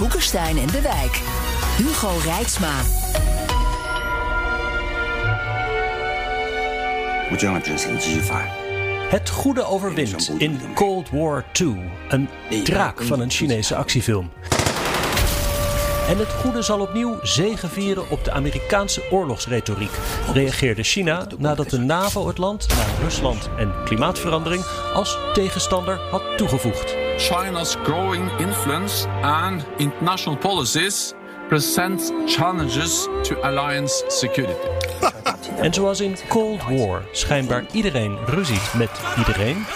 Boekenstein en de Wijk. Hugo Rijksma. Het goede overwint in Cold War II, een draak van een Chinese actiefilm. En het goede zal opnieuw zegenvieren op de Amerikaanse oorlogsretoriek, reageerde China nadat de NAVO het land na Rusland en klimaatverandering als tegenstander had toegevoegd. China's growing influence and international policies present challenges to alliance security. En zoals in Cold War schijnbaar iedereen ruziet met iedereen,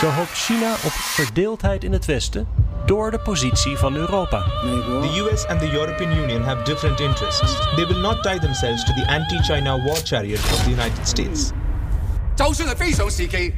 zo hoopt China op verdeeldheid in het Westen door de positie van Europa. The US and the European Union have different interests. They will not tie themselves to the anti-China war chariot of the United States.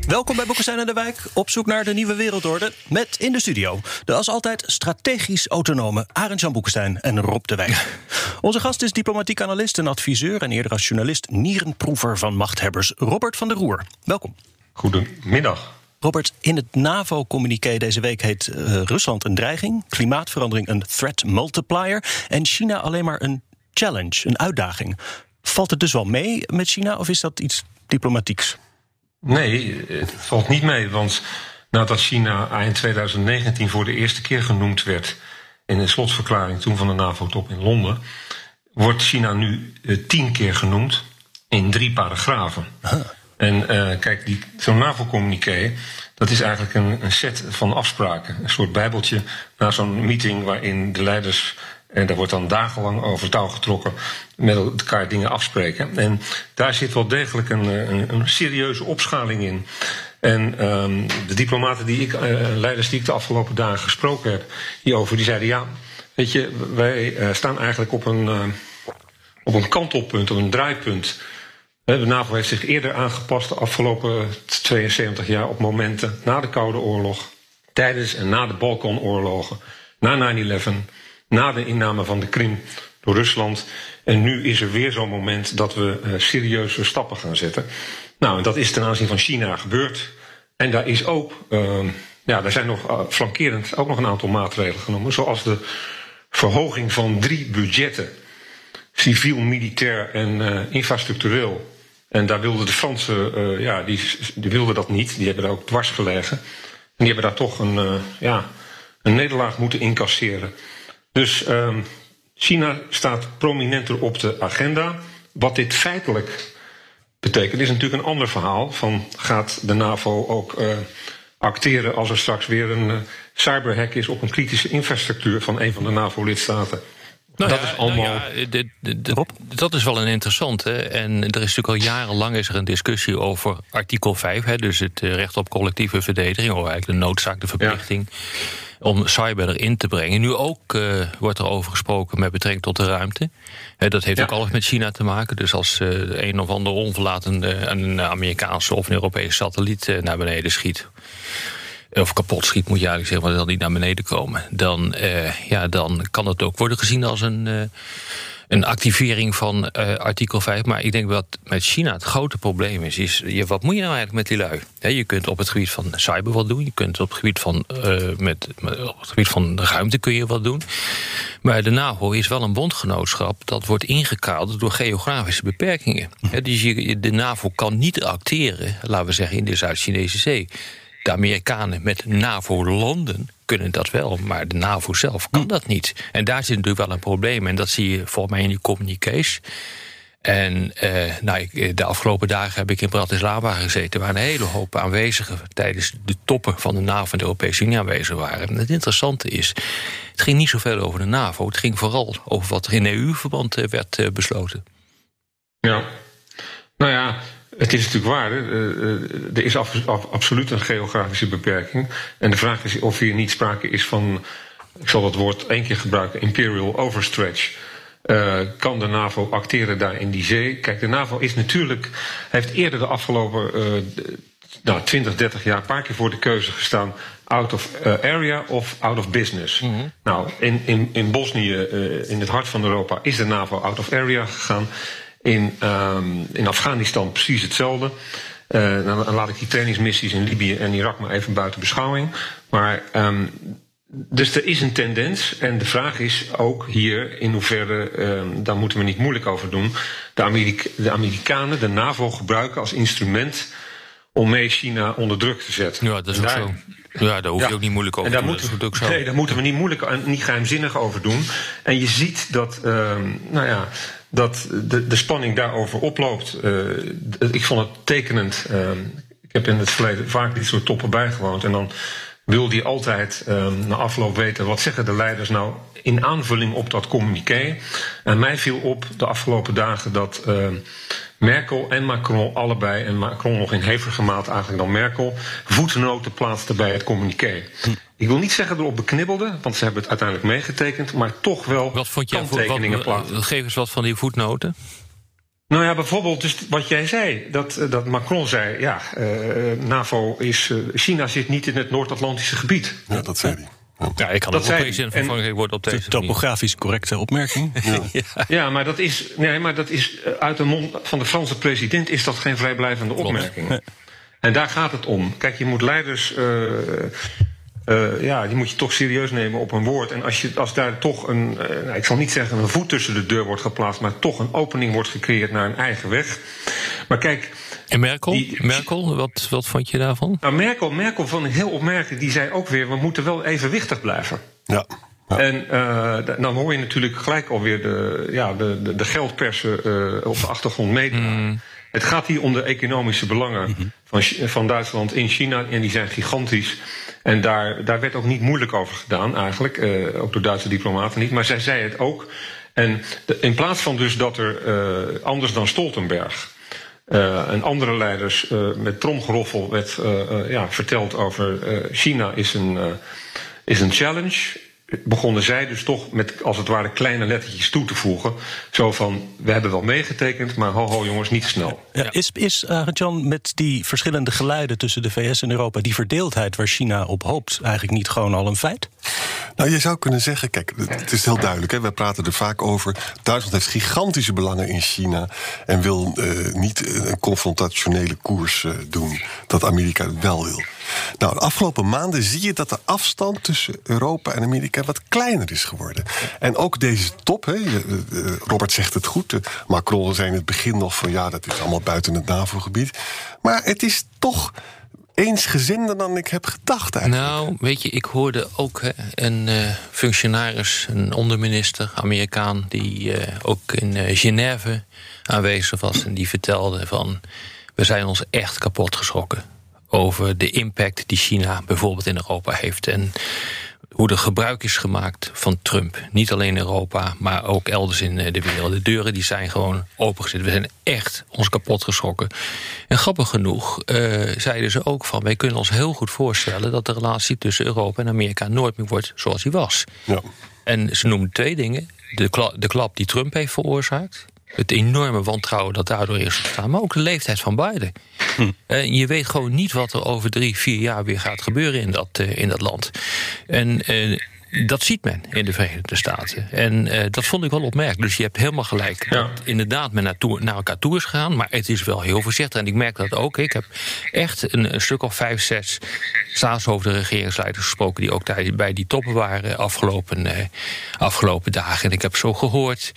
Welkom bij Boekestein en de Wijk, op zoek naar de nieuwe wereldorde. Met in de studio de als altijd strategisch autonome Arend Jan Boekestein en Rob de Wijk. Onze gast is diplomatiek analist en adviseur... en eerder als journalist nierenproever van machthebbers Robert van der Roer. Welkom. Goedemiddag. Robert, in het NAVO-communiqué deze week heet eh, Rusland een dreiging... klimaatverandering een threat multiplier... en China alleen maar een challenge, een uitdaging. Valt het dus wel mee met China of is dat iets diplomatieks? Nee, het valt niet mee, want nadat China eind 2019 voor de eerste keer genoemd werd in een slotverklaring toen van de NAVO-top in Londen, wordt China nu eh, tien keer genoemd in drie paragrafen. En eh, kijk, die- zo'n NAVO-communiqué, dat is eigenlijk een, een set van afspraken. Een soort bijbeltje na zo'n meeting waarin de leiders, en daar wordt dan dagenlang over touw getrokken, met elkaar dingen afspreken. En daar zit wel degelijk een, eh, een, een serieuze opschaling in. En ehm, de diplomaten die ik, eh, leiders die ik de afgelopen dagen gesproken heb hierover, die zeiden ja, weet je, wij eh, staan eigenlijk op een, op een kantelpunt, op een draaipunt. De NAVO heeft zich eerder aangepast de afgelopen 72 jaar op momenten na de Koude Oorlog, tijdens en na de Balkanoorlogen, na 9-11, na de inname van de Krim door Rusland. En nu is er weer zo'n moment dat we eh, serieuze stappen gaan zetten. Nou, dat is ten aanzien van China gebeurd. En daar is ook, ehm, ja, daar zijn nog eh, flankerend ook nog een aantal maatregelen genomen, zoals de verhoging van drie budgetten civiel, militair en eh, infrastructureel. En daar wilden de Fransen, ja, die, die wilden dat niet. Die hebben daar ook dwars gelegen. En die hebben daar toch een, ja, een nederlaag moeten incasseren. Dus ehm, China staat prominenter op de agenda. Wat dit feitelijk betekent, is natuurlijk een ander verhaal. Van gaat de NAVO ook eh, acteren als er straks weer een eh, cyberhack is op een kritische infrastructuur van een van de NAVO-lidstaten? Nou dat ja, is allemaal. nou ja, dit- dit- dat is wel een interessante. En er is natuurlijk al jarenlang is er een discussie over artikel 5, hè, dus het eh, recht op collectieve verdediging, of eigenlijk de noodzaak, de verplichting. Om cyber erin te brengen. Nu ook eh, wordt er over gesproken met betrekking tot de ruimte. Hè, dat heeft Ja. ook alles met China te maken. Dus als eh, een of ander onverlaten eh, een Amerikaanse of een Europese satelliet naar beneden schiet. Of kapot schiet, moet je eigenlijk zeggen, maar dat niet naar beneden komen. Dan, ja, dan kan het ook worden gezien als een, een activering van eh, artikel 5. Maar ik denk wat met China het grote probleem is, is je, wat moet je nou eigenlijk met die lui? Je kunt op het gebied van cyber wat doen, je kunt op het gebied van, eh, met, op het gebied van de ruimte kun je wat doen. Maar de NAVO is wel een bondgenootschap dat wordt ingekaderd door geografische beperkingen. Dus je, de NAVO kan niet acteren, laten we zeggen, in de Zuid-Chinese Zee. De Amerikanen met NAVO-landen kunnen dat wel, maar de NAVO zelf kan dat niet. En daar zit natuurlijk wel een probleem. En dat zie je volgens mij in die communiqués. En eh, nou, ik, eh, de afgelopen dagen heb ik in Bratislava gezeten... waar een hele hoop aanwezigen tijdens de toppen van de NAVO en de Europese Unie aanwezig waren. En het interessante is, het ging niet zoveel over de NAVO. Het ging vooral over wat er in EU-verband eh, werd eh, besloten. Ja. Nou ja, het is natuurlijk waar. hè. Eh, eh, er is af- af- absoluut een geografische beperking. En de vraag is of hier niet sprake is van ik zal het woord één keer gebruiken, imperial overstretch. Uh, kan de NAVO acteren daar in die zee? Kijk, de NAVO is natuurlijk, heeft eerder de afgelopen uh, nou, 20, 30 jaar een paar keer voor de keuze gestaan: out of uh, area of out of business. Mm -hmm. Nou, in, in, in Bosnië, in het hart van Europa, is de NAVO out of area gegaan. In, um, in Afghanistan precies hetzelfde. Uh, dan laat ik die trainingsmissies in Libië en Irak maar even buiten beschouwing. Maar um, dus er is een tendens. En de vraag is ook hier in hoeverre, um, daar moeten we niet moeilijk over doen, de, Amerika de Amerikanen de NAVO gebruiken als instrument om mee China onder druk te zetten. Ja, dat is ook daar, zo. Ja, daar hoef je Ja. ook niet moeilijk over te doen. moeten, Dat zo. Nee, daar moeten we niet moeilijk en niet geheimzinnig over doen. En je ziet dat, ehm, nou ja, dat de, de spanning daarover oploopt. Eh, ik vond het tekenend. ehm, ik heb in het verleden vaak dit soort toppen bijgewoond. En dan wilde je altijd ehm, na afloop weten wat zeggen de leiders nou in aanvulling op dat communiqué. En mij viel op de afgelopen dagen dat ehm, Merkel en Macron allebei, en Macron nog in hevige mate eigenlijk dan Merkel, voetnoten plaatsten bij het communiqué. Ik wil niet zeggen erop beknibbelde, want ze hebben het uiteindelijk meegetekend, maar toch wel Wat vond jij voor kanttekeningen wat, plaatsen. Geef eens wat van die voetnoten. Nou ja, bijvoorbeeld dus wat jij zei, dat, eh, dat Macron zei, ja, eh, NAVO is, eh, China zit niet in het Noord-Atlantische gebied. Ja, dat zei hij. Ja, ik kan Dat ook zei opeens hij. in van En- van ik word op deze manier. Topografisch correcte opmerking. Ja, maar dat is, nee, maar dat is uit de mond van de Franse president is dat geen vrijblijvende opmerking. En daar gaat het om. Kijk, je moet leiders. eh, eh, ja, die moet je toch serieus nemen op een woord. En als, je, als daar toch een, eh, nou, ik zal niet zeggen een voet tussen de deur wordt geplaatst, maar toch een opening wordt gecreëerd naar een eigen weg. Maar kijk, En Merkel? Die- Merkel, wat, wat vond je daarvan? nou Merkel, Merkel vond ik heel opmerkelijk, die zei ook weer: we moeten wel evenwichtig blijven. Ja. Ja. En eh, dan hoor je natuurlijk gelijk alweer de, ja, de, de, de geldpersen eh, op de achtergrond meedraaien. Het gaat hier om de economische belangen van, Chi- van Duitsland in China. En die zijn gigantisch. En daar, daar werd ook niet moeilijk over gedaan, eigenlijk. eh, ook door Duitse diplomaten niet. Maar zij zei het ook. En in plaats van dus dat er eh, anders dan Stoltenberg. eh, en andere leiders met tromgeroffel werd ja, verteld over China is een, is een challenge. Begonnen zij dus toch met als het ware kleine lettertjes toe te voegen. Zo van: we hebben wel meegetekend, maar ho ho jongens, niet snel. Ja, is, is uh, John, met die verschillende geluiden tussen de VS en Europa, die verdeeldheid waar China op hoopt, eigenlijk niet gewoon al een feit? Nou, je zou kunnen zeggen, kijk, het is heel duidelijk. Hè, wij praten er vaak over. Duitsland heeft gigantische belangen in China en wil uh, niet een confrontationele koers uh, doen, dat Amerika het wel wil. Nou, de afgelopen maanden zie je dat de afstand tussen Europa en Amerika wat kleiner is geworden. En ook deze top, hè, Robert zegt het goed. Macron zei in het begin nog van ja, dat is allemaal buiten het NAVO-gebied. Maar het is toch eensgezinder dan ik heb gedacht eigenlijk. Nou, weet je, ik hoorde ook een functionaris, een onderminister, Amerikaan, die ook in Genève aanwezig was en die vertelde van we zijn ons echt kapot geschrokken over de impact die China bijvoorbeeld in Europa heeft en hoe er gebruik is gemaakt van Trump. Niet alleen in Europa, maar ook elders in de wereld. De deuren die zijn gewoon opengezet. We zijn echt ons kapot geschrokken. En grappig genoeg uh, zeiden ze ook van... wij kunnen ons heel goed voorstellen dat de relatie tussen Europa en Amerika... nooit meer wordt zoals die was. Ja. En ze noemen twee dingen. De, kla de klap die Trump heeft veroorzaakt... Het enorme wantrouwen dat daardoor is ontstaan. Maar ook de leeftijd van Biden. Hm. Uh, je weet gewoon niet wat er over drie, vier jaar weer gaat gebeuren in dat, uh, in dat land. En uh, dat ziet men in de Verenigde Staten. En dat vond ik wel opmerkelijk. Dus je hebt helemaal gelijk. Ja. Dat inderdaad men naartoe, naar elkaar toe is gegaan. Maar het is wel heel voorzichtig. En ik merk dat ook. Ik heb echt een, een stuk of vijf, zes staatshoofden, regeringsleiders gesproken. die ook daar bij die toppen waren afgelopen, afgelopen dagen. En ik heb zo gehoord.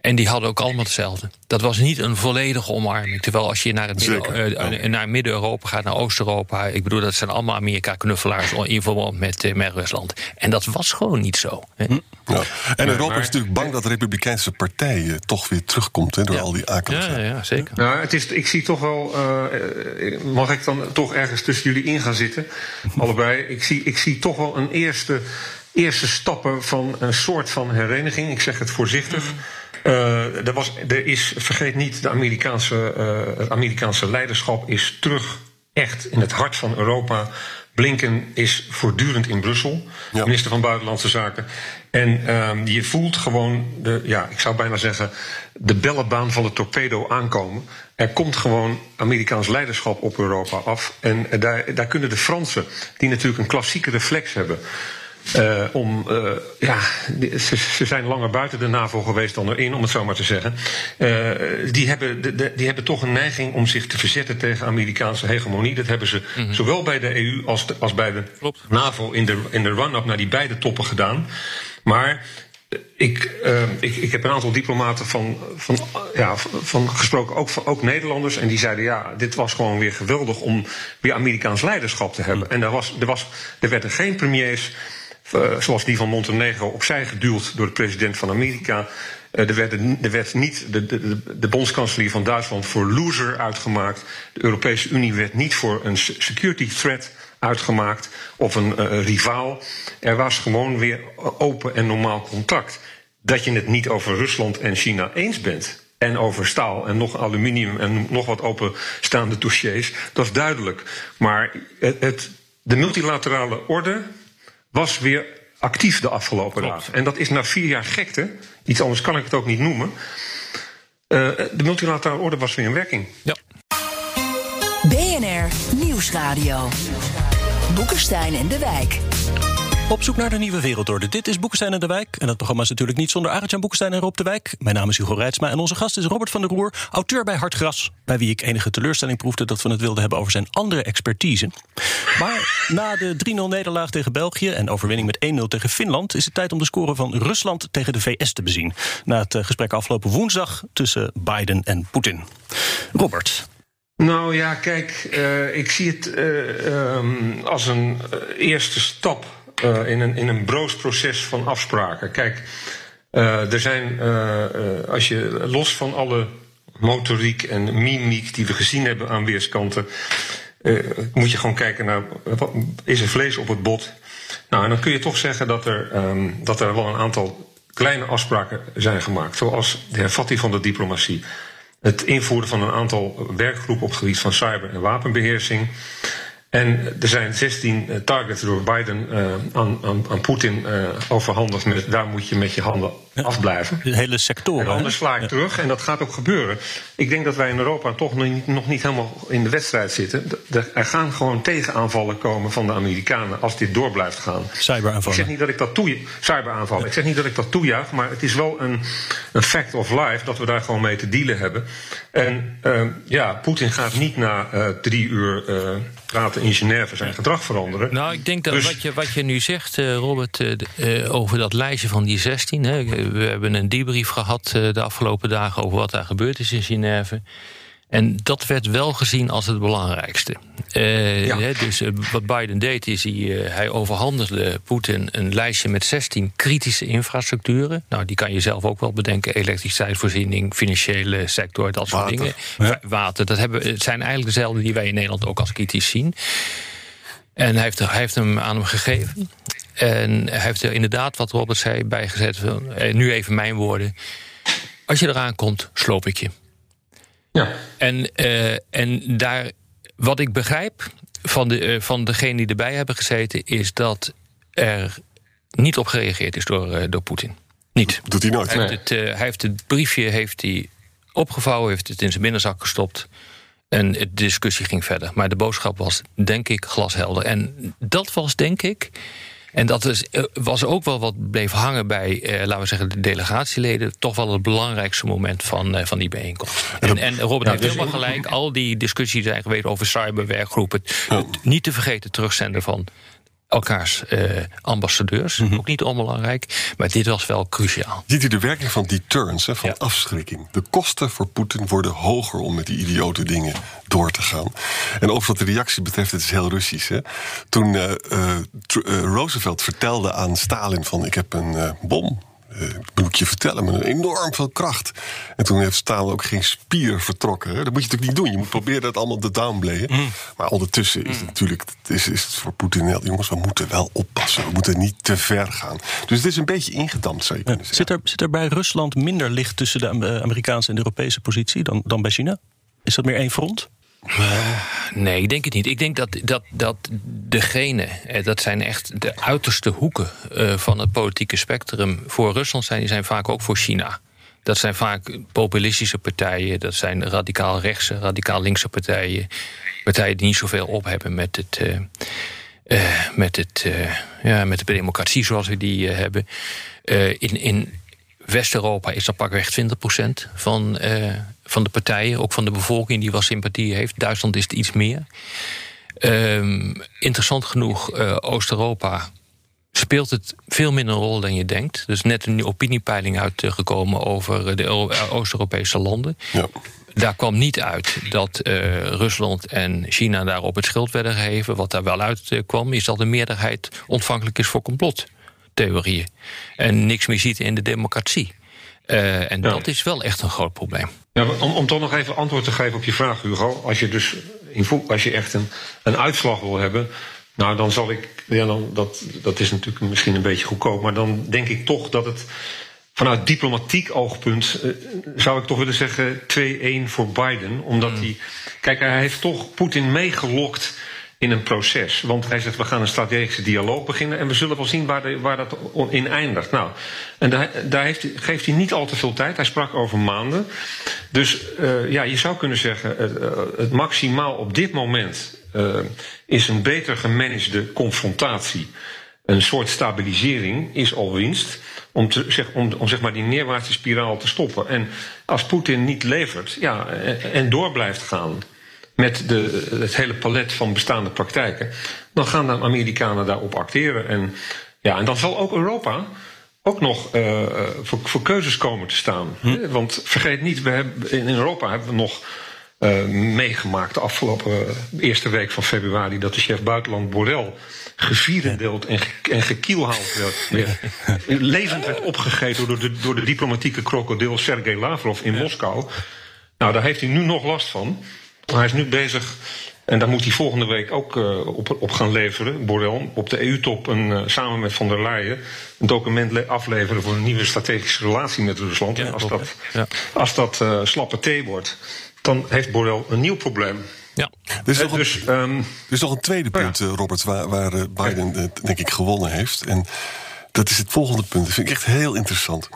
En die hadden ook allemaal hetzelfde. Dat was niet een volledige omarming. Terwijl als je naar, het midden, uh, naar Midden-Europa gaat, naar Oost-Europa... ik bedoel, dat zijn allemaal Amerika-knuffelaars... in verband met, uh, met Rusland. En dat was gewoon niet zo. Hè? Ja. En Europa is natuurlijk bang dat de Republikeinse partij uh, toch weer terugkomt... Hè, door ja. al die akeligheid. Ja, ja, zeker. Nou, het is, ik zie toch wel... uh, mag ik dan toch ergens tussen jullie in gaan zitten? Allebei. Ik zie, ik zie toch wel een eerste, eerste stappen van een soort van hereniging. Ik zeg het voorzichtig... Mm. Uh, er, was, er is, vergeet niet, de Amerikaanse, uh, het Amerikaanse leiderschap is terug echt in het hart van Europa. Blinken is voortdurend in Brussel, minister van Buitenlandse Zaken. En ehm, je voelt gewoon, de, ja, ik zou bijna zeggen, de bellenbaan van de torpedo aankomen. Er komt gewoon Amerikaans leiderschap op Europa af. En daar, daar kunnen de Fransen, die natuurlijk een klassieke reflex hebben. Uh, om, uh, ja, ze, ze, zijn langer buiten de NAVO geweest dan erin, om het zo maar te zeggen. Uh, die, hebben, de, de, die hebben toch een neiging om zich te verzetten tegen Amerikaanse hegemonie. Dat hebben ze mm -hmm. zowel bij de EU als, de, als bij de Klopt. NAVO in de, in de run-up naar die beide toppen gedaan. Maar ik, uh, ik, ik heb een aantal diplomaten van, van, ja, van gesproken, ook, ook Nederlanders. En die zeiden: ja, dit was gewoon weer geweldig om weer Amerikaans leiderschap te hebben. En er, was, er, was, er werden geen premiers. Uh, zoals die van Montenegro opzij geduwd door de president van Amerika. Uh, er, werd, er werd niet de, de, de bondskanselier van Duitsland voor loser uitgemaakt. De Europese Unie werd niet voor een security threat uitgemaakt of een uh, rivaal. Er was gewoon weer open en normaal contact. Dat je het niet over Rusland en China eens bent. En over staal en nog aluminium en nog wat openstaande dossiers. Dat is duidelijk. Maar het, het, de multilaterale orde was weer actief de afgelopen dagen. En dat is na vier jaar gekte. Iets anders kan ik het ook niet noemen. Uh, de multilaterale orde was weer in werking. Ja. BNR Nieuwsradio. Boekenstein en de Wijk. Op zoek naar de nieuwe wereldorde. Dit is Boekenstein en de Wijk. En dat programma is natuurlijk niet zonder Arend-Jan Boekenstein en Rob de Wijk. Mijn naam is Hugo Reitsma en onze gast is Robert van der Roer, auteur bij Hartgras. Bij wie ik enige teleurstelling proefde dat we het wilden hebben over zijn andere expertise. Maar na de 3-0 nederlaag tegen België en overwinning met 1-0 tegen Finland... is het tijd om de score van Rusland tegen de VS te bezien. Na het gesprek afgelopen woensdag tussen Biden en Poetin. Robert, nou ja, kijk, uh, ik zie het uh, um, als een eerste stap in, een, in een van afspraken. Kijk, er zijn, als je los van alle motoriek en mimiek die we gezien hebben aan weerskanten, moet je gewoon kijken naar, wat, is er vlees op het bot? Nou, en dan kun je toch zeggen dat er, um, dat er wel een aantal kleine afspraken zijn gemaakt, zoals de hervatting van de diplomatie het invoeren van een aantal werkgroepen op het gebied van cyber- en wapenbeheersing. En er zijn 16 uh, targets door Biden uh, aan, aan, aan Poetin uh, overhandigd. Met, daar moet je met je handen afblijven. De hele sector. En anders sla ik ja. terug. En dat gaat ook gebeuren. Ik denk dat wij in Europa toch nog niet, nog niet helemaal in de wedstrijd zitten. Er gaan gewoon tegenaanvallen komen van de Amerikanen als dit door blijft gaan. Cyberaanvallen. Ik zeg niet dat ik dat toe, cyberaanvallen. Ja. Ik zeg niet dat ik dat toejuich, maar het is wel een, een fact of life dat we daar gewoon mee te dealen hebben. En ja, Poetin gaat niet na drie uur praten in Genève zijn gedrag veranderen. Nou, ik denk dat dus... wat, je, wat je nu zegt, uh, Robert, over dat lijstje van die 16. Hè, we hebben een debrief gehad uh, de afgelopen dagen over wat daar gebeurd is in Genève. En dat werd wel gezien als het belangrijkste. Uh, ja. hè, dus uh, wat Biden deed, is hij, uh, hij overhandigde Poetin een lijstje met 16 kritische infrastructuren. Nou, die kan je zelf ook wel bedenken: elektriciteitsvoorziening, financiële sector, dat soort Water. dingen. Ja. Water, dat hebben, het zijn eigenlijk dezelfde die wij in Nederland ook als kritisch zien. En hij heeft, hij heeft hem aan hem gegeven. En hij heeft er inderdaad, wat Robert zei, bijgezet. Eh, nu even mijn woorden. Als je eraan komt, sloop ik je. Ja. En, uh, en daar, wat ik begrijp van, de, uh, van degenen die erbij hebben gezeten, is dat er niet op gereageerd is door, uh, door Poetin. Niet. Doet hij nooit. Hij, heeft het, hij heeft het briefje heeft hij opgevouwen, heeft het in zijn binnenzak gestopt. En de discussie ging verder. Maar de boodschap was, denk ik, glashelder. En dat was, denk ik. En dat is, was ook wel wat bleef hangen bij, eh, laten we zeggen, de delegatieleden. Toch wel het belangrijkste moment van, eh, van die bijeenkomst. En, en Robert ja, heeft dus helemaal gelijk. Al die discussies zijn geweest over cyberwerkgroepen. Niet te vergeten terugzenden van elkaars uh, ambassadeurs. Mm -hmm. Ook niet onbelangrijk. Maar dit was wel cruciaal. Ziet u de werking van deterrence, van ja. afschrikking? De kosten voor Poetin worden hoger om met die idiote dingen door te gaan. En ook wat de reactie betreft, het is heel Russisch. Hè? Toen uh, uh, Roosevelt vertelde aan Stalin van... ik heb een bom moet ik je vertellen, met een enorm veel kracht. En toen heeft Stalin ook geen spier vertrokken. Hè? Dat moet je natuurlijk niet doen. Je moet proberen dat allemaal te downplayen. Mm. Maar ondertussen is het natuurlijk is, is het voor Poetin heel... jongens, we moeten wel oppassen. We moeten niet te ver gaan. Dus het is een beetje ingedampt, zou je kunnen zeggen. Zit er, zit er bij Rusland minder licht tussen de Amerikaanse en de Europese positie dan, dan bij China? Is dat meer één front? Uh, Nee, ik denk het niet. Ik denk dat, dat, dat degene, eh, dat zijn echt de uiterste hoeken uh, van het politieke spectrum voor Rusland zijn, die zijn vaak ook voor China. Dat zijn vaak populistische partijen, dat zijn radicaal rechtse, radicaal linkse partijen. Partijen die niet zoveel op hebben met het. Met, het, ja, met de democratie zoals we die hebben. in, in West-Europa is dat pakweg 20% van, van de partijen, ook van de bevolking die wel sympathie heeft. Duitsland is het iets meer. Ehm, interessant genoeg, Oost-Europa speelt het veel minder een rol dan je denkt. Dus net een opiniepeiling uitgekomen over de Oost-Europese landen. Ja. Daar kwam niet uit dat uh, Rusland en China daar op het schild werden geheven. Wat daar wel uitkwam, is dat de meerderheid ontvankelijk is voor complottheorieën. En niks meer ziet in de democratie. Uh, en dat is wel echt een groot probleem. Ja, om, om toch nog even antwoord te geven op je vraag, Hugo. Als je dus in, als je echt een, een uitslag wil hebben, nou, dan zal ik. Ja, dan, dat, dat is natuurlijk misschien een beetje goedkoop. Maar dan denk ik toch dat het. Vanuit diplomatiek oogpunt uh, zou ik toch willen zeggen 2-1 voor Biden. Omdat hmm. hij. Kijk, hij heeft toch Poetin meegelokt in een proces. Want hij zegt, we gaan een strategische dialoog beginnen... en we zullen wel zien waar, dat in eindigt. Nou, en daar, daar heeft, geeft hij niet al te veel tijd. Hij sprak over maanden. Dus uh, ja, je zou kunnen zeggen... Uh, het maximaal op dit moment uh, is een beter gemanagede confrontatie. Een soort stabilisering is al winst. Om, zeg, om, om zeg maar die neerwaartse spiraal te stoppen. En als Poetin niet levert ja, en, en door blijft gaan met de, het hele palet van bestaande praktijken, dan gaan de Amerikanen daarop acteren. En, ja, en dan zal ook Europa ook nog uh, voor, voor, keuzes komen te staan. Hm. Want vergeet niet, we hebben, in Europa hebben we nog uh, meegemaakt de afgelopen uh, eerste week van februari dat de chef buitenland Borrell gevierendeeld en, ge en gekielhaald werd. Weer, levend werd opgegeten door de, door de diplomatieke krokodil Sergei Lavrov in Moskou. Nou, daar heeft hij nu nog last van. Hij is nu bezig, en daar moet hij volgende week ook uh, op, op, gaan leveren, Borrell, op de EU-top uh, samen met van der Leyen een document afleveren voor een nieuwe strategische relatie met Rusland. Ja, en als dat, ja. als dat uh, slappe thee wordt, dan heeft Borrell een nieuw probleem. Ja. Er is, nog, dus, een, um, er is nog een tweede punt, ja. Robert, waar, waar Biden denk ik gewonnen heeft. En dat is het volgende punt. Dat vind ik echt heel interessant.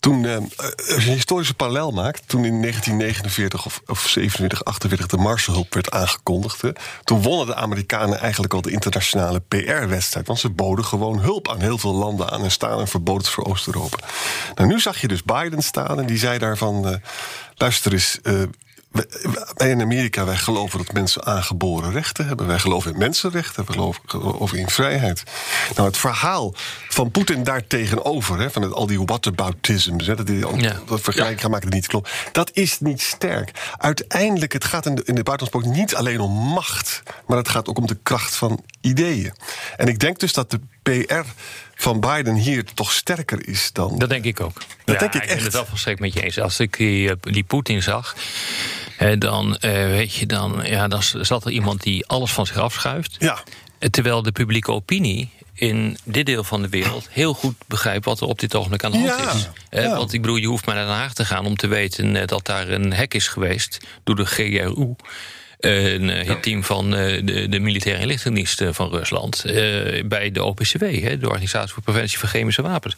Toen, als je een historische parallel maakt, toen in 1949 of, of 47, 48 de Marshallhulp werd aangekondigd, toen wonnen de Amerikanen eigenlijk al de internationale PR-wedstrijd. Want ze boden gewoon hulp aan heel veel landen aan en staan en verboden voor Oost-Europa. Nou, nu zag je dus Biden staan en die zei daarvan: uh, luister eens. Uh, wij in Amerika, wij geloven dat mensen aangeboren rechten hebben. Wij geloven in mensenrechten, we geloven in vrijheid. Nou, het verhaal van Poetin daartegenover, hè, van het, al die whataboutisms, hè, dat die ja. dat vergelijking gaan maken dat niet klopt, dat is niet sterk. Uiteindelijk, het gaat in de, in de buitenlandspolitiek niet alleen om macht, maar het gaat ook om de kracht van ideeën. En ik denk dus dat de PR van Biden hier toch sterker is dan. Dat denk ik ook. Dat ja, denk ik, ik echt. ben het wel volstrekt met je eens. Als ik die, eh, die Poetin zag dan, uh, weet je, dan, ja, dan zat er iemand die alles van zich afschuift. Ja. Terwijl de publieke opinie in dit deel van de wereld heel goed begrijpt wat er op dit ogenblik aan de hand ja, is. Ja. Want ik bedoel, je hoeft maar naar Den Haag te gaan om te weten eh, dat daar een hek is geweest door de GRU. Een uh, team van uh, de, de militaire inlichtingendienst van Rusland. Bij de OPCW, hè, de Organisatie voor Preventie van Chemische Wapens.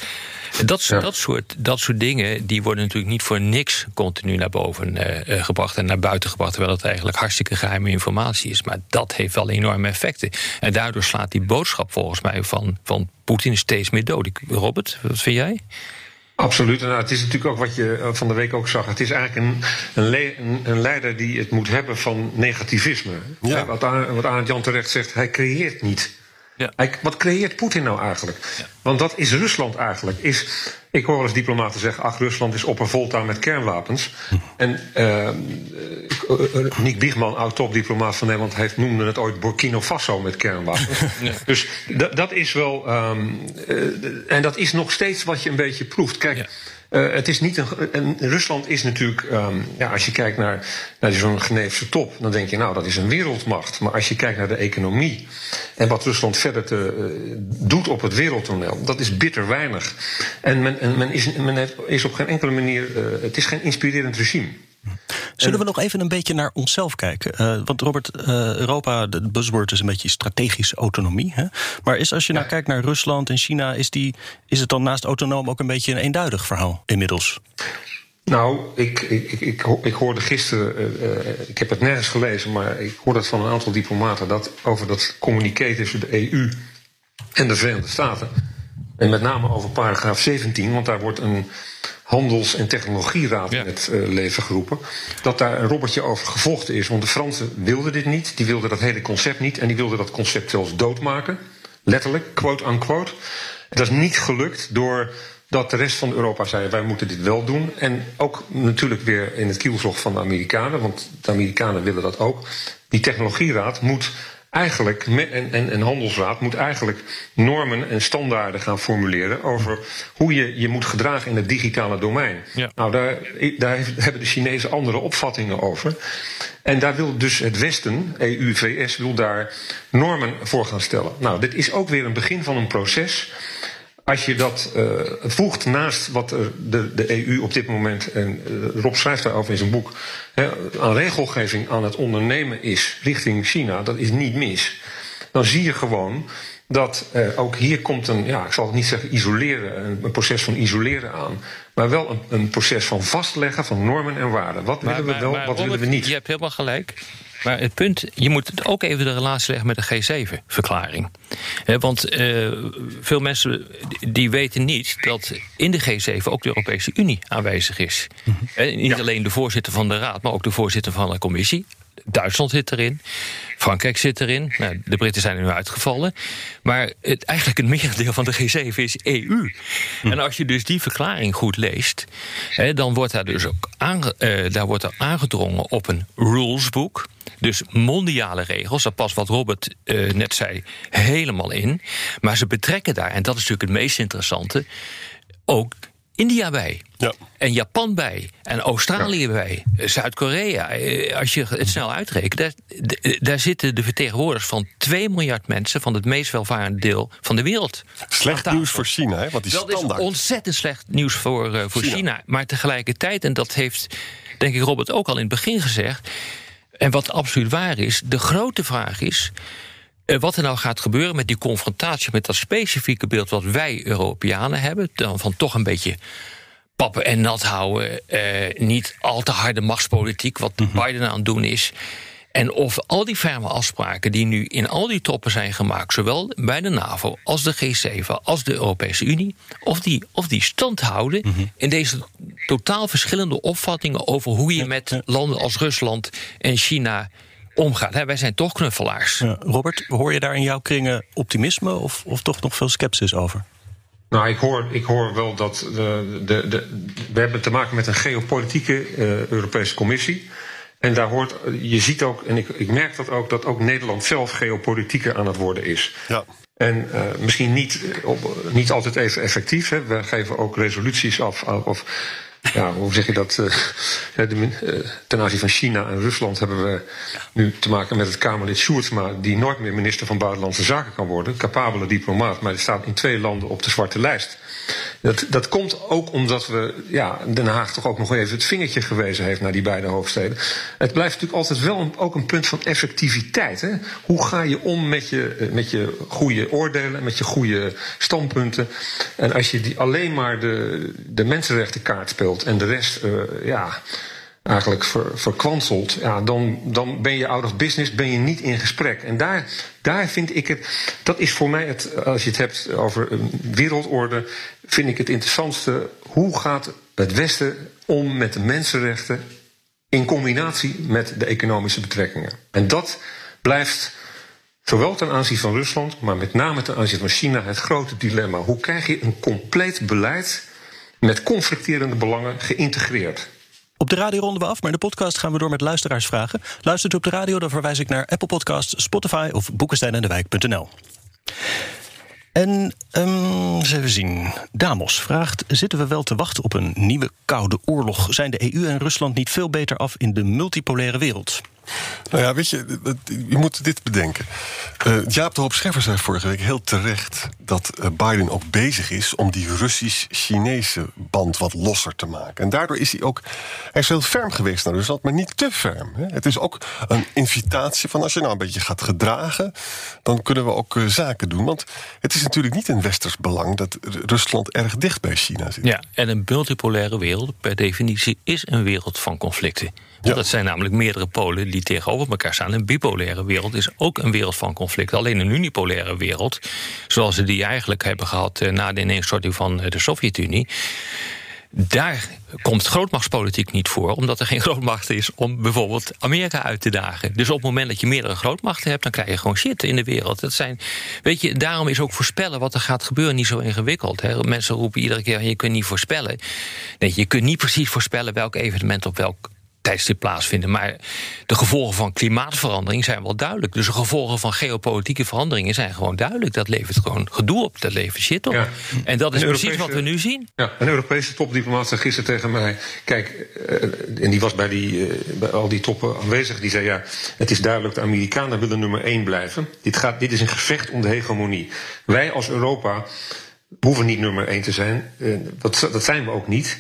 Dat, ja. dat, soort, dat soort dingen die worden natuurlijk niet voor niks continu naar boven gebracht en naar buiten gebracht. Terwijl het eigenlijk hartstikke geheime informatie is. Maar dat heeft wel enorme effecten. En daardoor slaat die boodschap volgens mij van, van Poetin steeds meer dood. Robert, wat vind jij? Absoluut. Nou, het is natuurlijk ook wat je van de week ook zag. Het is eigenlijk een, een, le een leider die het moet hebben van negativisme. Ja. Wat, wat Arend Jan terecht zegt, hij creëert niet. Ja. Hij, wat creëert Poetin nou eigenlijk? Ja. Want dat is Rusland eigenlijk. Is, ik hoor eens diplomaten zeggen: ach, Rusland is op een volta met kernwapens. Hm. En uh, Nick Biegman, oud-topdiplomaat van Nederland, heeft, noemde het ooit Burkina Faso met kernwapens. Ja. Dus dat is wel. Um, uh, en dat is nog steeds wat je een beetje proeft. Kijk. Uh, het is niet een, een, Rusland is natuurlijk, um, ja, als je kijkt naar, naar zo'n Geneefse top, dan denk je, nou, dat is een wereldmacht. Maar als je kijkt naar de economie en wat Rusland verder te, uh, doet op het wereldtoneel, dat is bitter weinig. En men, en men, is, men heeft, is op geen enkele manier, uh, het is geen inspirerend regime. Zullen we nog even een beetje naar onszelf kijken? Uh, want Robert, uh, Europa, de buzzword is een beetje strategische autonomie. Hè? Maar is als je nou kijkt naar Rusland en China, is, die, is het dan naast autonoom ook een beetje een eenduidig verhaal inmiddels? Nou, ik, ik, ik, ik hoorde gisteren, uh, ik heb het nergens gelezen, maar ik hoorde het van een aantal diplomaten dat over dat communiqué tussen de EU en de Verenigde Staten. En met name over paragraaf 17, want daar wordt een handels- en technologieraad in het uh, leven geroepen. Dat daar een robbertje over gevochten is. Want de Fransen wilden dit niet, die wilden dat hele concept niet en die wilden dat concept zelfs doodmaken. Letterlijk, quote unquote. Dat is niet gelukt door dat de rest van Europa zei: wij moeten dit wel doen. En ook natuurlijk weer in het kielzog van de Amerikanen, want de Amerikanen willen dat ook. Die technologieraad moet eigenlijk, en, en, en handelsraad moet eigenlijk normen en standaarden gaan formuleren over hoe je je moet gedragen in het digitale domein. Nou, daar, daar hebben de Chinezen andere opvattingen over. En daar wil dus het Westen, EU, VS, wil daar normen voor gaan stellen. Nou, dit is ook weer een begin van een proces als je dat uh, voegt naast wat de, de EU op dit moment, en uh, Rob schrijft daarover in zijn boek, hè, aan regelgeving aan het ondernemen is richting China, dat is niet mis. Dan zie je gewoon dat uh, ook hier komt een, ja, ik zal het niet zeggen isoleren, een, een proces van isoleren aan. Maar wel een, een, proces van vastleggen van normen en waarden. Wat willen we wel, wat willen we niet? Je hebt helemaal gelijk. Maar het punt, je moet ook even de relatie leggen met de G7-verklaring. Want uh, veel mensen die weten niet dat in de G7 ook de Europese Unie aanwezig is. Mm -hmm. Niet ja. alleen de voorzitter van de Raad, maar ook de voorzitter van de Commissie. Duitsland zit erin, Frankrijk zit erin. Nou, de Britten zijn er nu uitgevallen. Maar het, eigenlijk het merendeel van de G7 is EU. Hm. En als je dus die verklaring goed leest, hè, dan wordt daar dus ook aange, uh, daar wordt er aangedrongen op een rulesboek. Dus mondiale regels, daar past wat Robert uh, net zei helemaal in. Maar ze betrekken daar, en dat is natuurlijk het meest interessante, ook India bij. Ja. En Japan bij. En Australië ja. bij. Zuid-Korea. Als je het snel uitrekent, daar, daar, zitten de vertegenwoordigers van 2 miljard mensen van het meest welvarende deel van de wereld. Slecht nieuws voor China, hè? Wat is dat standaard. is ontzettend slecht nieuws voor, uh, voor China. China. Maar tegelijkertijd, en dat heeft denk ik Robert ook al in het begin gezegd. En wat absoluut waar is, de grote vraag is. Uh, wat er nou gaat gebeuren met die confrontatie met dat specifieke beeld wat wij Europeanen hebben, dan van toch een beetje pappen en nat houden, uh, niet al te harde machtspolitiek, wat mm -hmm. Biden aan het doen is. En of al die ferme afspraken die nu in al die toppen zijn gemaakt, zowel bij de NAVO als de G7 als de Europese Unie, of die, of die stand houden mm -hmm. in deze totaal verschillende opvattingen over hoe je met landen als Rusland en China omgaat. He, wij zijn toch knuffelaars. Ja, Robert, hoor je daar in jouw kringen optimisme of, of toch nog veel sceptisch over? Nou, ik hoor, ik hoor wel dat de, de, de, we hebben te maken met een geopolitieke uh, Europese Commissie. En daar hoort, je ziet ook, en ik, ik merk dat ook, dat ook Nederland zelf geopolitieker aan het worden is. Ja. En uh, misschien niet, op, niet altijd even effectief. Hè. We geven ook resoluties af. Of, ja, hoe zeg je dat? De, uh, ten aanzien van China en Rusland hebben we nu te maken met het Kamerlid Sjoerdsma, die nooit meer minister van Buitenlandse Zaken kan worden. Capabele diplomaat, maar die staat in twee landen op de zwarte lijst. Dat, dat komt ook omdat we, ja, Den Haag toch ook nog even het vingertje gewezen heeft naar die beide hoofdsteden. Het blijft natuurlijk altijd wel ook een punt van effectiviteit. Hè? Hoe ga je om met je, met je goede oordelen, met je goede standpunten? En als je die alleen maar de, de mensenrechtenkaart speelt en de rest, uh, ja eigenlijk ver, ja, dan, dan ben je out of business, ben je niet in gesprek. En daar, daar vind ik het, dat is voor mij het, als je het hebt over een wereldorde, vind ik het interessantste, hoe gaat het Westen om met de mensenrechten in combinatie met de economische betrekkingen. En dat blijft zowel ten aanzien van Rusland, maar met name ten aanzien van China het grote dilemma. Hoe krijg je een compleet beleid met conflicterende belangen geïntegreerd? Op de radio ronden we af, maar in de podcast gaan we door met luisteraarsvragen. Luistert u op de radio, dan verwijs ik naar Apple Podcasts, Spotify of boekensteinendewijk.nl. En um, eens even zien. Damos vraagt: Zitten we wel te wachten op een nieuwe koude oorlog? Zijn de EU en Rusland niet veel beter af in de multipolaire wereld? Nou ja, weet je, je moet dit bedenken. Uh, Jaap de Hoop Scheffer zei vorige week heel terecht dat uh, Biden ook bezig is om die Russisch-Chinese band wat losser te maken. En daardoor is hij ook. Hij is heel ferm geweest naar Rusland, maar niet te ferm. Hè. Het is ook een invitatie van als je nou een beetje gaat gedragen, dan kunnen we ook uh, zaken doen. Want het is natuurlijk niet in westers belang dat Rusland erg dicht bij China zit. Ja, en een multipolaire wereld per definitie is een wereld van conflicten. Dat zijn namelijk meerdere polen die tegenover elkaar staan. Een bipolaire wereld is ook een wereld van conflict. Alleen een unipolaire wereld, zoals we die eigenlijk hebben gehad eh, na de ineenstorting van eh, de Sovjet-Unie. Daar komt grootmachtspolitiek niet voor, omdat er geen grootmacht is om bijvoorbeeld Amerika uit te dagen. Dus op het moment dat je meerdere grootmachten hebt, dan krijg je gewoon shit in de wereld. Dat zijn, weet je, daarom is ook voorspellen wat er gaat gebeuren niet zo ingewikkeld. Hè. Mensen roepen iedere keer: je kunt niet voorspellen. Je kunt niet precies voorspellen welk evenement op welk tijdstip plaatsvinden. Maar de gevolgen van klimaatverandering zijn wel duidelijk. Dus de gevolgen van geopolitieke veranderingen zijn gewoon duidelijk. Dat levert gewoon gedoe op, dat levert shit op. En dat is precies wat we nu zien. Ja, een Europese topdiplomaat zei gisteren tegen mij... kijk, uh, en die was bij, die, uh, bij al die toppen aanwezig... die zei, ja, het is duidelijk, de Amerikanen willen nummer één blijven. Dit, gaat, dit is een gevecht om de hegemonie. Wij als Europa hoeven niet nummer één te zijn. Uh, dat, dat zijn we ook niet.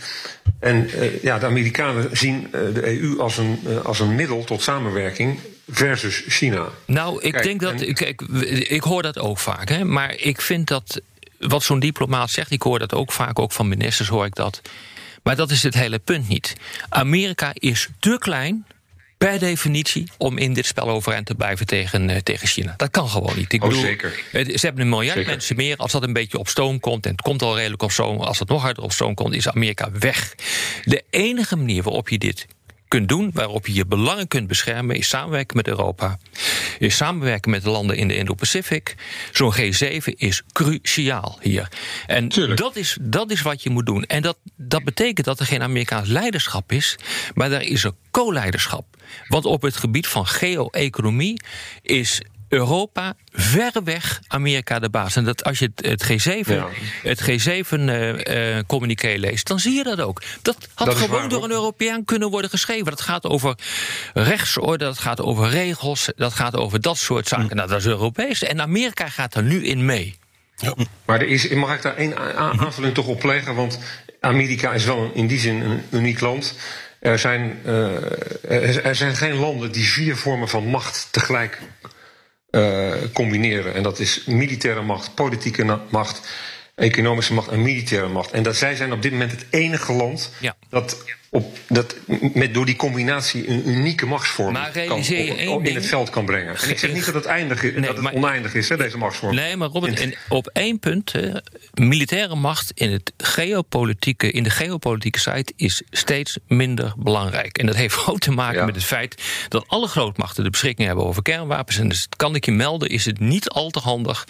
En uh, ja, de Amerikanen zien uh, de EU als een, als een middel tot samenwerking versus China. Nou, ik kijk, denk dat. En... Kijk, ik hoor dat ook vaak, hè, maar ik vind dat. Wat zo'n diplomaat zegt, ik hoor dat ook vaak, ook van ministers hoor ik dat. Maar dat is het hele punt niet. Amerika is te klein per definitie om in dit spel overeind te blijven tegen, uh, tegen China. Dat kan gewoon niet. Ik oh, bedoel, zeker. Ze hebben een miljard zeker. mensen meer. Als dat een beetje op stoom komt, en het komt al redelijk op stoom, als het nog harder op stoom komt, is Amerika weg. De enige manier waarop je dit kunt doen, waarop je je belangen kunt beschermen, is samenwerken met Europa. Is samenwerken met de landen in de Indo-Pacific. Zo'n G7 is cruciaal hier. En dat is, dat is wat je moet doen. En dat, dat betekent dat er geen Amerikaans leiderschap is, maar daar is er co-leiderschap. Want op het gebied van geo-economie is Europa verreweg Amerika de baas. En dat als je het, G7, ja. het G7-communiqué uh, uh, leest, dan zie je dat ook. Dat had dat gewoon door een Europeaan kunnen worden geschreven. Dat gaat over rechtsorde, dat gaat over regels, dat gaat over dat soort zaken. Hm. Nou, dat is Europees. En Amerika gaat er nu in mee. Ja. Maar er is, mag ik daar één aanvulling toch op plegen? Want Amerika is wel een, in die zin een uniek land. Er zijn, uh, er zijn geen landen die vier vormen van macht tegelijk uh, combineren. En dat is militaire macht, politieke macht, economische macht en militaire macht. En dat zij zijn op dit moment het enige land ja. dat op, dat met, door die combinatie een unieke machtsvorm kan, op, op, in het veld kan brengen. En ik zeg niet dat het, eindig, nee, dat het maar, oneindig is, hè, deze machtsvorm. Nee, maar Robert, en op één punt, hè, militaire macht in, het geopolitieke, in de geopolitieke site is steeds minder belangrijk. En dat heeft ook te maken ja. met het feit dat alle grootmachten de beschikking hebben over kernwapens. En dus kan ik je melden, is het niet al te handig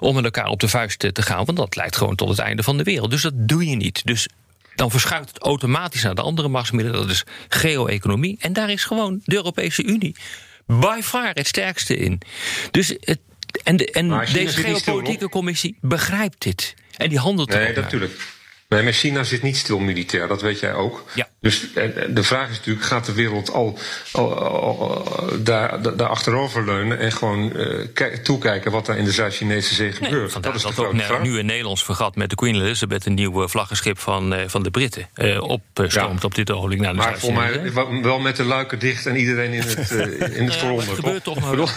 om met elkaar op de vuist te gaan, want dat leidt gewoon tot het einde van de wereld. Dus dat doe je niet. Dus dan verschuift het automatisch naar de andere machtsmiddelen. Dat is geo-economie. En daar is gewoon de Europese Unie by far het sterkste in. Dus het, en, de, en deze geopolitieke commissie begrijpt dit. En die handelt Nee, natuurlijk. Nee, maar China zit niet stil militair, dat weet jij ook. Ja. Dus de vraag is natuurlijk, gaat de wereld al, al, al daar, daar achterover leunen... en gewoon uh, toekijken wat daar in de Zuid-Chinese zee gebeurt? Nee, dat is dat ook vraag. nu een Nederlands vergat met de Queen Elizabeth... een nieuw vlaggenschip van, uh, van de Britten uh, opstroomt ja. op dit ogenblik naar de Maar voor mij wel met de luiken dicht en iedereen in het, in het veronder. dat gebeurt toch nog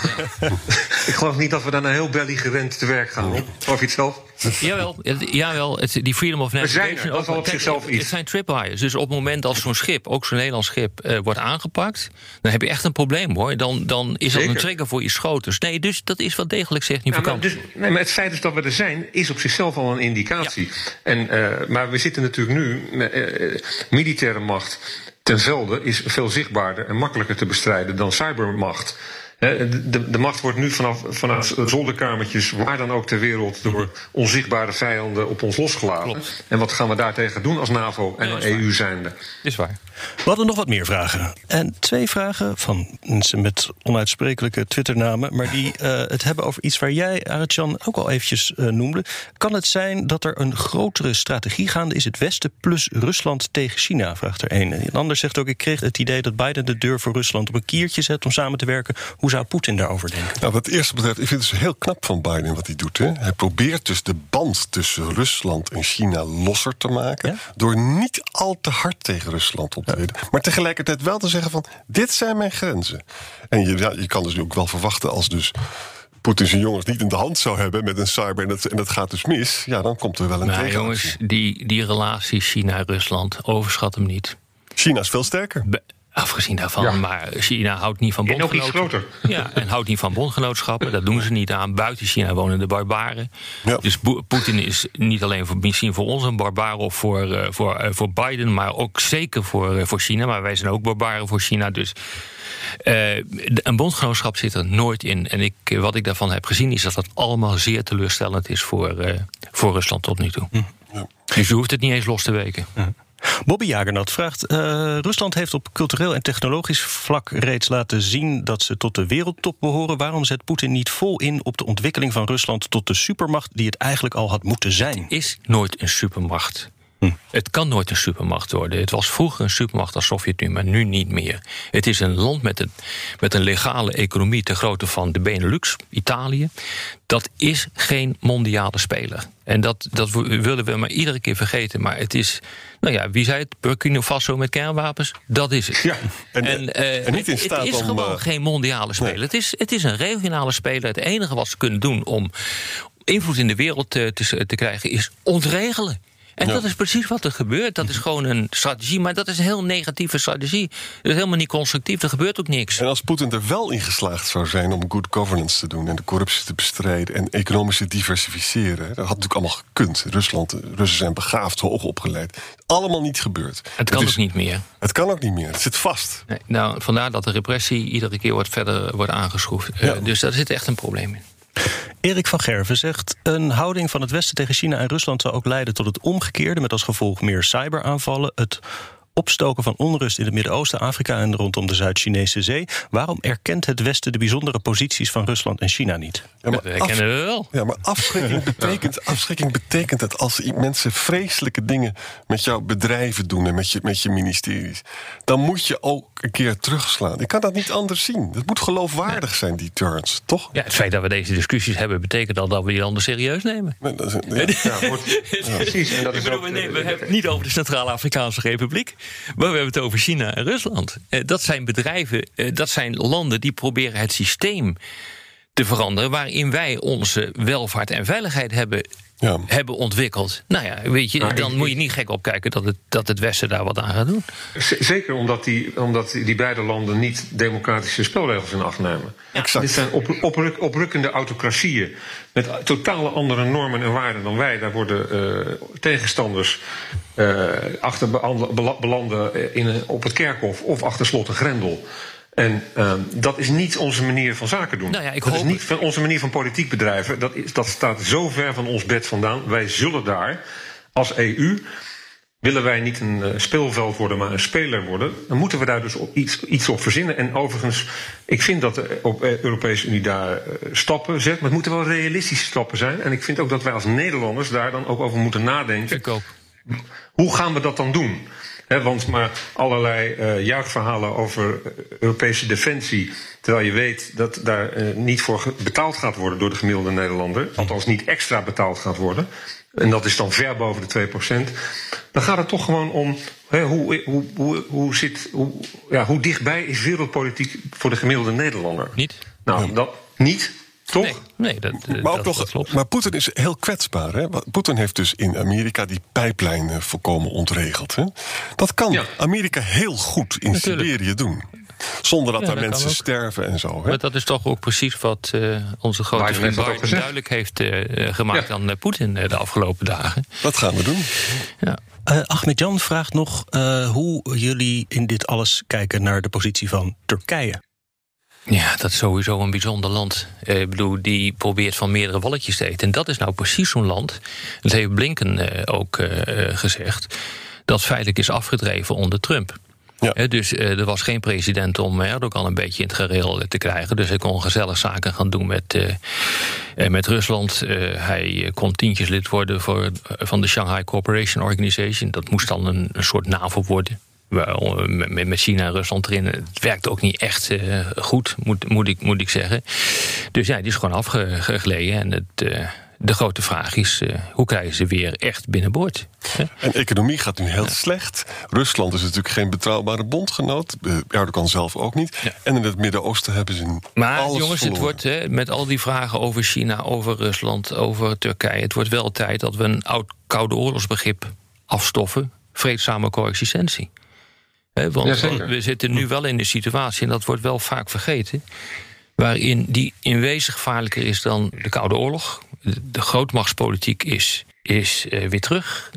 Ik geloof niet dat we daar nou heel belly-gewend te werk gaan. Of het zelf? jawel, jawel het, die Freedom of Navigation... dat is al op zichzelf iets. Het zijn tripwires. Dus op het moment dat zo'n schip, ook zo'n Nederlands schip, uh, wordt aangepakt... dan heb je echt een probleem, hoor. Dan, dan is dat een trigger voor je schoters. Nee, dus dat is wel degelijk significant. Ja, maar, dus, nee, maar het feit dat we er zijn, is op zichzelf al een indicatie. Ja. En, uh, maar we zitten natuurlijk nu... met uh, militaire macht ten velde is veel zichtbaarder en makkelijker te bestrijden dan cybermacht. De, macht wordt nu vanaf, vanuit zolderkamertjes, waar dan ook ter wereld, door onzichtbare vijanden op ons losgelaten. En wat gaan we daartegen doen als NAVO en ja, EU zijnde? Is waar. We hadden nog wat meer vragen. En twee vragen van mensen met onuitsprekelijke Twitternamen, maar die uh, het hebben over iets waar jij, Arjan, ook al eventjes uh, noemde. Kan het zijn dat er een grotere strategie gaande is, het Westen plus Rusland tegen China? Vraagt er een. En een ander zegt ook: ik kreeg het idee dat Biden de deur voor Rusland op een kiertje zet om samen te werken. Hoe zou Poetin daarover denken? Nou, wat het eerste betreft, ik vind het dus heel knap van Biden wat hij doet. Hè. Hij probeert dus de band tussen Rusland en China losser te maken. Ja? Door niet al te hard tegen Rusland op Maar tegelijkertijd wel te zeggen van dit zijn mijn grenzen. En je, ja, je kan dus ook wel verwachten als dus Poetin zijn jongens niet in de hand zou hebben met een cyber en dat, en dat gaat dus mis, ja, dan komt er wel een nou, jongens, die, die relatie China-Rusland, overschat hem niet. China is veel sterker. Be Afgezien daarvan, ja. maar China houdt niet van bondgenootschappen. Ja, en houdt niet van bondgenootschappen. Dat doen ze niet aan. Buiten China wonen de barbaren. Ja. Dus Poetin is niet alleen voor, misschien voor ons een barbaar of voor, uh, voor, uh, voor Biden, maar ook zeker voor, uh, voor China. Maar wij zijn ook barbaren voor China. Dus een bondgenootschap zit er nooit in. En ik, wat ik daarvan heb gezien is dat dat allemaal zeer teleurstellend is voor, voor Rusland tot nu toe. Ja. Dus je hoeft het niet eens los te weken. Bobby Jagernat vraagt: uh, Rusland heeft op cultureel en technologisch vlak reeds laten zien dat ze tot de wereldtop behoren. Waarom zet Poetin niet vol in op de ontwikkeling van Rusland tot de supermacht die het eigenlijk al had moeten zijn? Het is nooit een supermacht. Hm. Het kan nooit een supermacht worden. Het was vroeger een supermacht als Sovjet-Unie, maar nu niet meer. Het is een land met een, met een legale economie ter grootte van de Benelux, Italië. Dat is geen mondiale speler. En dat, dat willen we maar iedere keer vergeten. Maar het is, nou ja, wie zei het? Burkina Faso met kernwapens? Dat is het. Ja, en, en, uh, en niet in staat het is om, gewoon uh, geen mondiale speler. Nee. Het, is, het is een regionale speler. Het enige wat ze kunnen doen om invloed in de wereld te, te, te krijgen is ontregelen. En ja. dat is precies wat er gebeurt. Dat is gewoon een strategie, maar dat is een heel negatieve strategie. Dat is helemaal niet constructief, er gebeurt ook niks. En als Poetin er wel in geslaagd zou zijn om good governance te doen... en de corruptie te bestrijden en economisch te diversificeren... dat had natuurlijk allemaal gekund. Rusland, Russen zijn begaafd, hoog opgeleid. Allemaal niet gebeurd. Het kan is, ook niet meer. Het kan ook niet meer, het zit vast. Nee, nou, vandaar dat de repressie iedere keer wordt verder wordt aangeschroefd. Ja. Uh, dus daar zit echt een probleem in. Erik van Gerven zegt: een houding van het Westen tegen China en Rusland zou ook leiden tot het omgekeerde, met als gevolg meer cyberaanvallen, het opstoken van onrust in het Midden-Oosten, Afrika en rondom de Zuid-Chinese Zee. Waarom erkent het Westen de bijzondere posities van Rusland en China niet? Ja, maar, af, we wel. Ja, maar afschrikking, betekent, afschrikking betekent dat als mensen vreselijke dingen met jouw bedrijven doen en met je, met je ministeries, dan moet je ook een keer terugslaan. Ik kan dat niet anders zien. Het moet geloofwaardig zijn, die turns, toch? Ja, het feit dat we deze discussies hebben, betekent al dat we die landen serieus nemen. Nee, dat is, ja, ja, wordt, Precies. En dat is bedoel, ook, nee, we hebben het niet over de Centraal-Afrikaanse Republiek. Maar we hebben het over China en Rusland. Dat zijn bedrijven, dat zijn landen die proberen het systeem te veranderen. waarin wij onze welvaart en veiligheid hebben ja. hebben ontwikkeld. Nou ja, weet je, dan moet je niet gek opkijken dat het, dat het Westen daar wat aan gaat doen. Zeker omdat die, omdat die beide landen niet democratische spelregels in acht nemen. Exact. Dit zijn op, opruk, oprukkende autocratieën met totale andere normen en waarden dan wij. Daar worden uh, tegenstanders uh, achter belanden in, op het kerkhof of achter slot en grendel. En uh, dat is niet onze manier van zaken doen. Nou ja, ik dat hoop... is niet van onze manier van politiek bedrijven. Dat, is, dat staat zo ver van ons bed vandaan. Wij zullen daar als EU. Willen wij niet een uh, speelveld worden, maar een speler worden, dan moeten we daar dus op iets, iets op verzinnen. En overigens, ik vind dat de op Europese Unie daar uh, stappen zet, maar het moeten wel realistische stappen zijn. En ik vind ook dat wij als Nederlanders daar dan ook over moeten nadenken. Ik ook. Hoe gaan we dat dan doen? He, want maar allerlei uh, juichverhalen over Europese defensie. Terwijl je weet dat daar uh, niet voor betaald gaat worden door de gemiddelde Nederlander. Althans niet extra betaald gaat worden. En dat is dan ver boven de 2%. Dan gaat het toch gewoon om he, hoe, hoe, hoe, hoe, zit, hoe, ja, hoe dichtbij is wereldpolitiek voor de gemiddelde Nederlander? Niet. Nou, dat niet. Toch? Nee, nee dat, maar dat, toch, dat klopt. Maar Poetin is heel kwetsbaar. Hè? Poetin heeft dus in Amerika die pijplijn uh, volkomen ontregeld. Hè? Dat kan ja. Amerika heel goed in Natuurlijk. Siberië doen. Zonder dat ja, daar dat mensen sterven en zo. Hè? Maar dat is toch ook precies wat uh, onze grote vriend Biden duidelijk heeft uh, gemaakt ja. aan Poetin de afgelopen dagen. Dat gaan we doen. Ja. Uh, Ahmed Jan vraagt nog hoe jullie in dit alles kijken naar de positie van Turkije. Ja, dat is sowieso een bijzonder land. Eh, ik bedoel, die probeert van meerdere walletjes te eten. En dat is nou precies zo'n land. Dat heeft Blinken eh, ook eh, gezegd. Dat feitelijk is afgedreven onder Trump. Ja. dus er was geen president om Erdogan een beetje in het gereel te krijgen. Dus hij kon gezellig zaken gaan doen met, met Rusland. hij kon tientjes lid worden voor, van de Shanghai Cooperation Organization. Dat moest dan een, een soort NAVO worden met China en Rusland erin. Het werkt ook niet echt uh, goed, moet, moet, ik, moet ik zeggen. Dus ja, die is gewoon afgeleden. En het, uh, de grote vraag is, uh, hoe krijgen ze weer echt binnenboord? En economie gaat nu heel slecht. Rusland is natuurlijk geen betrouwbare bondgenoot. Erdogan zelf ook niet. Ja. En in het Midden-Oosten hebben ze Maar alles jongens, verloren. het wordt hè, met al die vragen over China, over Rusland, over Turkije... het wordt wel tijd dat we een oud koude oorlogsbegrip afstoffen. Vreedzame coexistentie. He, want Ja, we zitten nu wel in een situatie, en dat wordt wel vaak vergeten, waarin die in wezen gevaarlijker is dan de Koude Oorlog. De, de grootmachtspolitiek is, is eh, weer terug.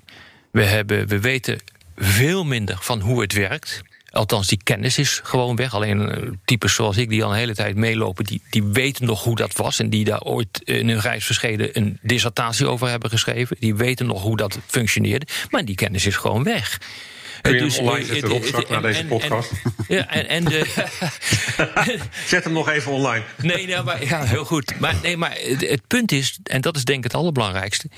We, hebben, we weten veel minder van hoe het werkt. Althans, die kennis is gewoon weg. Alleen eh, types zoals ik, die al een hele tijd meelopen, die, die weten nog hoe dat was. En die daar ooit in hun reisverscheden een dissertatie over hebben geschreven. Die weten nog hoe dat functioneerde. Maar die kennis is gewoon weg. Kun je Dus, hem online zetten, Rob, straks het- na en- deze en- podcast? Ja, en, en de, Zet hem nog even online. Nee, nou, maar, ja, heel goed. Maar, nee, maar het, het punt is, en dat is denk ik het allerbelangrijkste...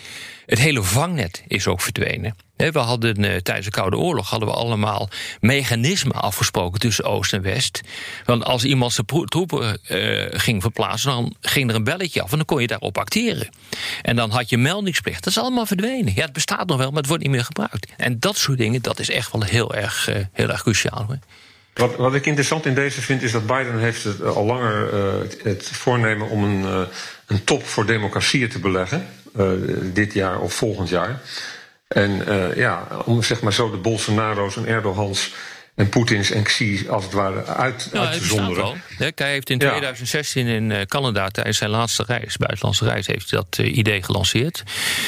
het hele vangnet is ook verdwenen. We hadden eh, tijdens de Koude Oorlog hadden we allemaal mechanismen afgesproken tussen Oost en West. Want als iemand zijn troepen eh, ging verplaatsen, dan ging er een belletje af en dan kon je daarop acteren. En dan had je meldingsplicht. Dat is allemaal verdwenen. Ja, het bestaat nog wel, maar het wordt niet meer gebruikt. En dat soort dingen, dat is echt wel heel erg, eh, heel erg cruciaal. Wat, wat ik interessant in deze vind, is dat Biden heeft het al langer het, het voornemen om een, een top voor democratieën te beleggen. dit jaar of volgend jaar. En eh, ja, om zeg maar zo de Bolsonaro's en Erdogans en Poetins en Xi als het ware uit, te zonderen. Hij heeft in Ja. 2016 in eh, Canada tijdens zijn laatste reis, buitenlandse reis, heeft dat eh, idee gelanceerd.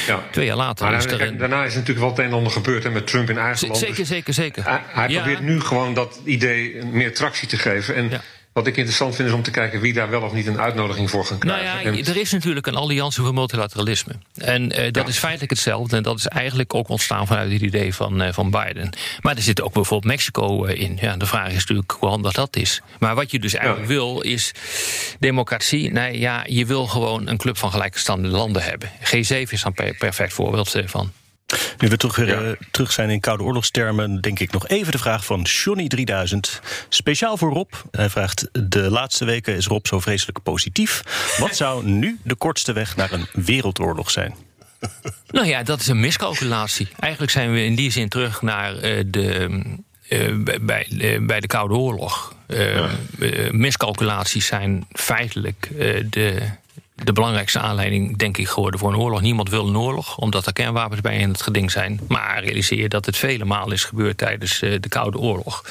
Ja. Twee jaar later Maar is er een. daarna is natuurlijk wel het een en ander gebeurd hè, met Trump in eigen land. Zeker, Dus zeker, zeker. Hij, hij Ja. probeert nu gewoon dat idee meer tractie te geven. En wat ik interessant vind is om te kijken wie daar wel of niet een uitnodiging voor Nou krijgen. ja, En- er is natuurlijk een alliantie voor multilateralisme. En eh, dat is feitelijk hetzelfde. En dat is eigenlijk ook ontstaan vanuit het idee van, eh, van Biden. Maar er zit ook bijvoorbeeld Mexico eh, in. Ja, de vraag is natuurlijk hoe handig dat is. Maar wat je dus eigenlijk wil is democratie. Nee, ja, je wil gewoon een club van gelijkgestelde landen hebben. G7 is dan een perfect voorbeeld van. Nu we terug, weer, eh, terug zijn in Koude Oorlogstermen, denk ik nog even de vraag van Johnny3000. Speciaal voor Rob. Hij vraagt: De laatste weken is Rob zo vreselijk positief. Wat zou nu de kortste weg naar een wereldoorlog zijn? Nou ja, dat is een miscalculatie. Eigenlijk zijn we in die zin terug naar eh, de. eh, bij- bij, bij de Koude Oorlog. Eh, miscalculaties zijn feitelijk de, de belangrijkste aanleiding, denk ik, geworden voor een oorlog. Niemand wil een oorlog, omdat er kernwapens bij in het geding zijn. Maar realiseer je dat het vele malen is gebeurd tijdens eh, de Koude Oorlog.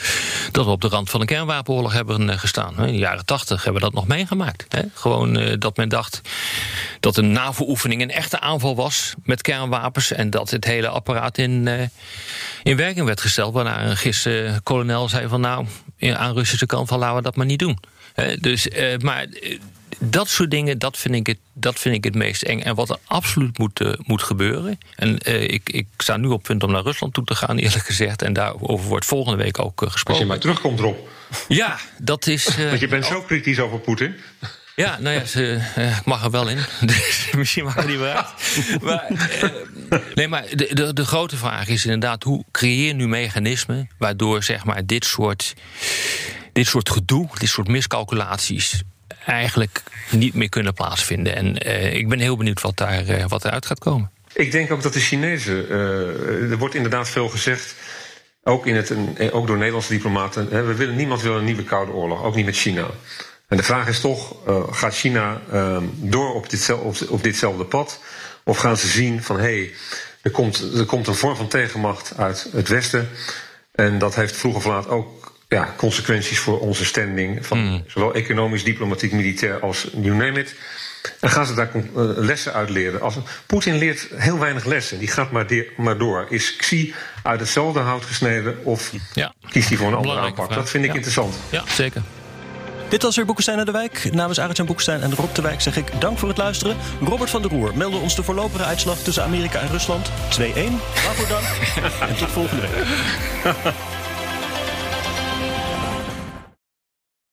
Dat we op de rand van een kernwapenoorlog hebben eh, gestaan. In de jaren tachtig hebben we dat nog meegemaakt. Gewoon eh, dat men dacht dat een NAVO-oefening een echte aanval was met kernwapens. En dat het hele apparaat in, in werking werd gesteld. Waarna een gisteren kolonel zei van nou, aan Russische kant van laten we dat maar niet doen. Dus, maar dat soort dingen, dat vind, ik het, dat vind ik het meest eng. En wat er absoluut moet, eh, moet gebeuren. En eh, ik, ik sta nu op punt om naar Rusland toe te gaan, eerlijk gezegd. En daarover wordt volgende week ook eh, Als gesproken. je maar terugkomt, Rob. Ja, dat is. Want je bent zo kritisch over Poetin. ja, nou ja, ze, ik mag er wel in. Dus misschien mag er niet meer uit. Maar, nee, maar de, de, de grote vraag is inderdaad... hoe creëer je nu mechanismen... waardoor zeg maar, dit, soort, dit soort gedoe, dit soort miscalculaties... eigenlijk niet meer kunnen plaatsvinden. En eh, ik ben heel benieuwd wat, daar, eh, wat eruit gaat komen. Ik denk ook dat de Chinezen. eh, er wordt inderdaad veel gezegd. Ook, in het, ook door Nederlandse diplomaten. Hè, we willen, niemand wil een nieuwe Koude Oorlog, ook niet met China. En de vraag is toch: gaat China eh, door op, op, op ditzelfde pad? Of gaan ze zien van hé, hey, er, komt, er komt een vorm van tegenmacht uit het Westen. En dat heeft vroeg of laat ook ja, consequenties voor onze standing. Van zowel economisch, diplomatiek, militair als you name it. En gaan ze daar eh, lessen uit leren? Als, Poetin leert heel weinig lessen. Die gaat maar, de- maar door. Is Xi uit hetzelfde hout gesneden of Ja. kiest hij voor een andere aanpak? vraag. Dat vind ik Ja. interessant. Ja, zeker. Dit was weer Boekenstein en de Wijk. Namens Arjan Boekenstein en Rob de Wijk zeg ik dank voor het luisteren. Robert van der Roer meldde ons de voorlopige uitslag tussen Amerika en Rusland. 2-1. Waarvoor dank. en tot volgende week.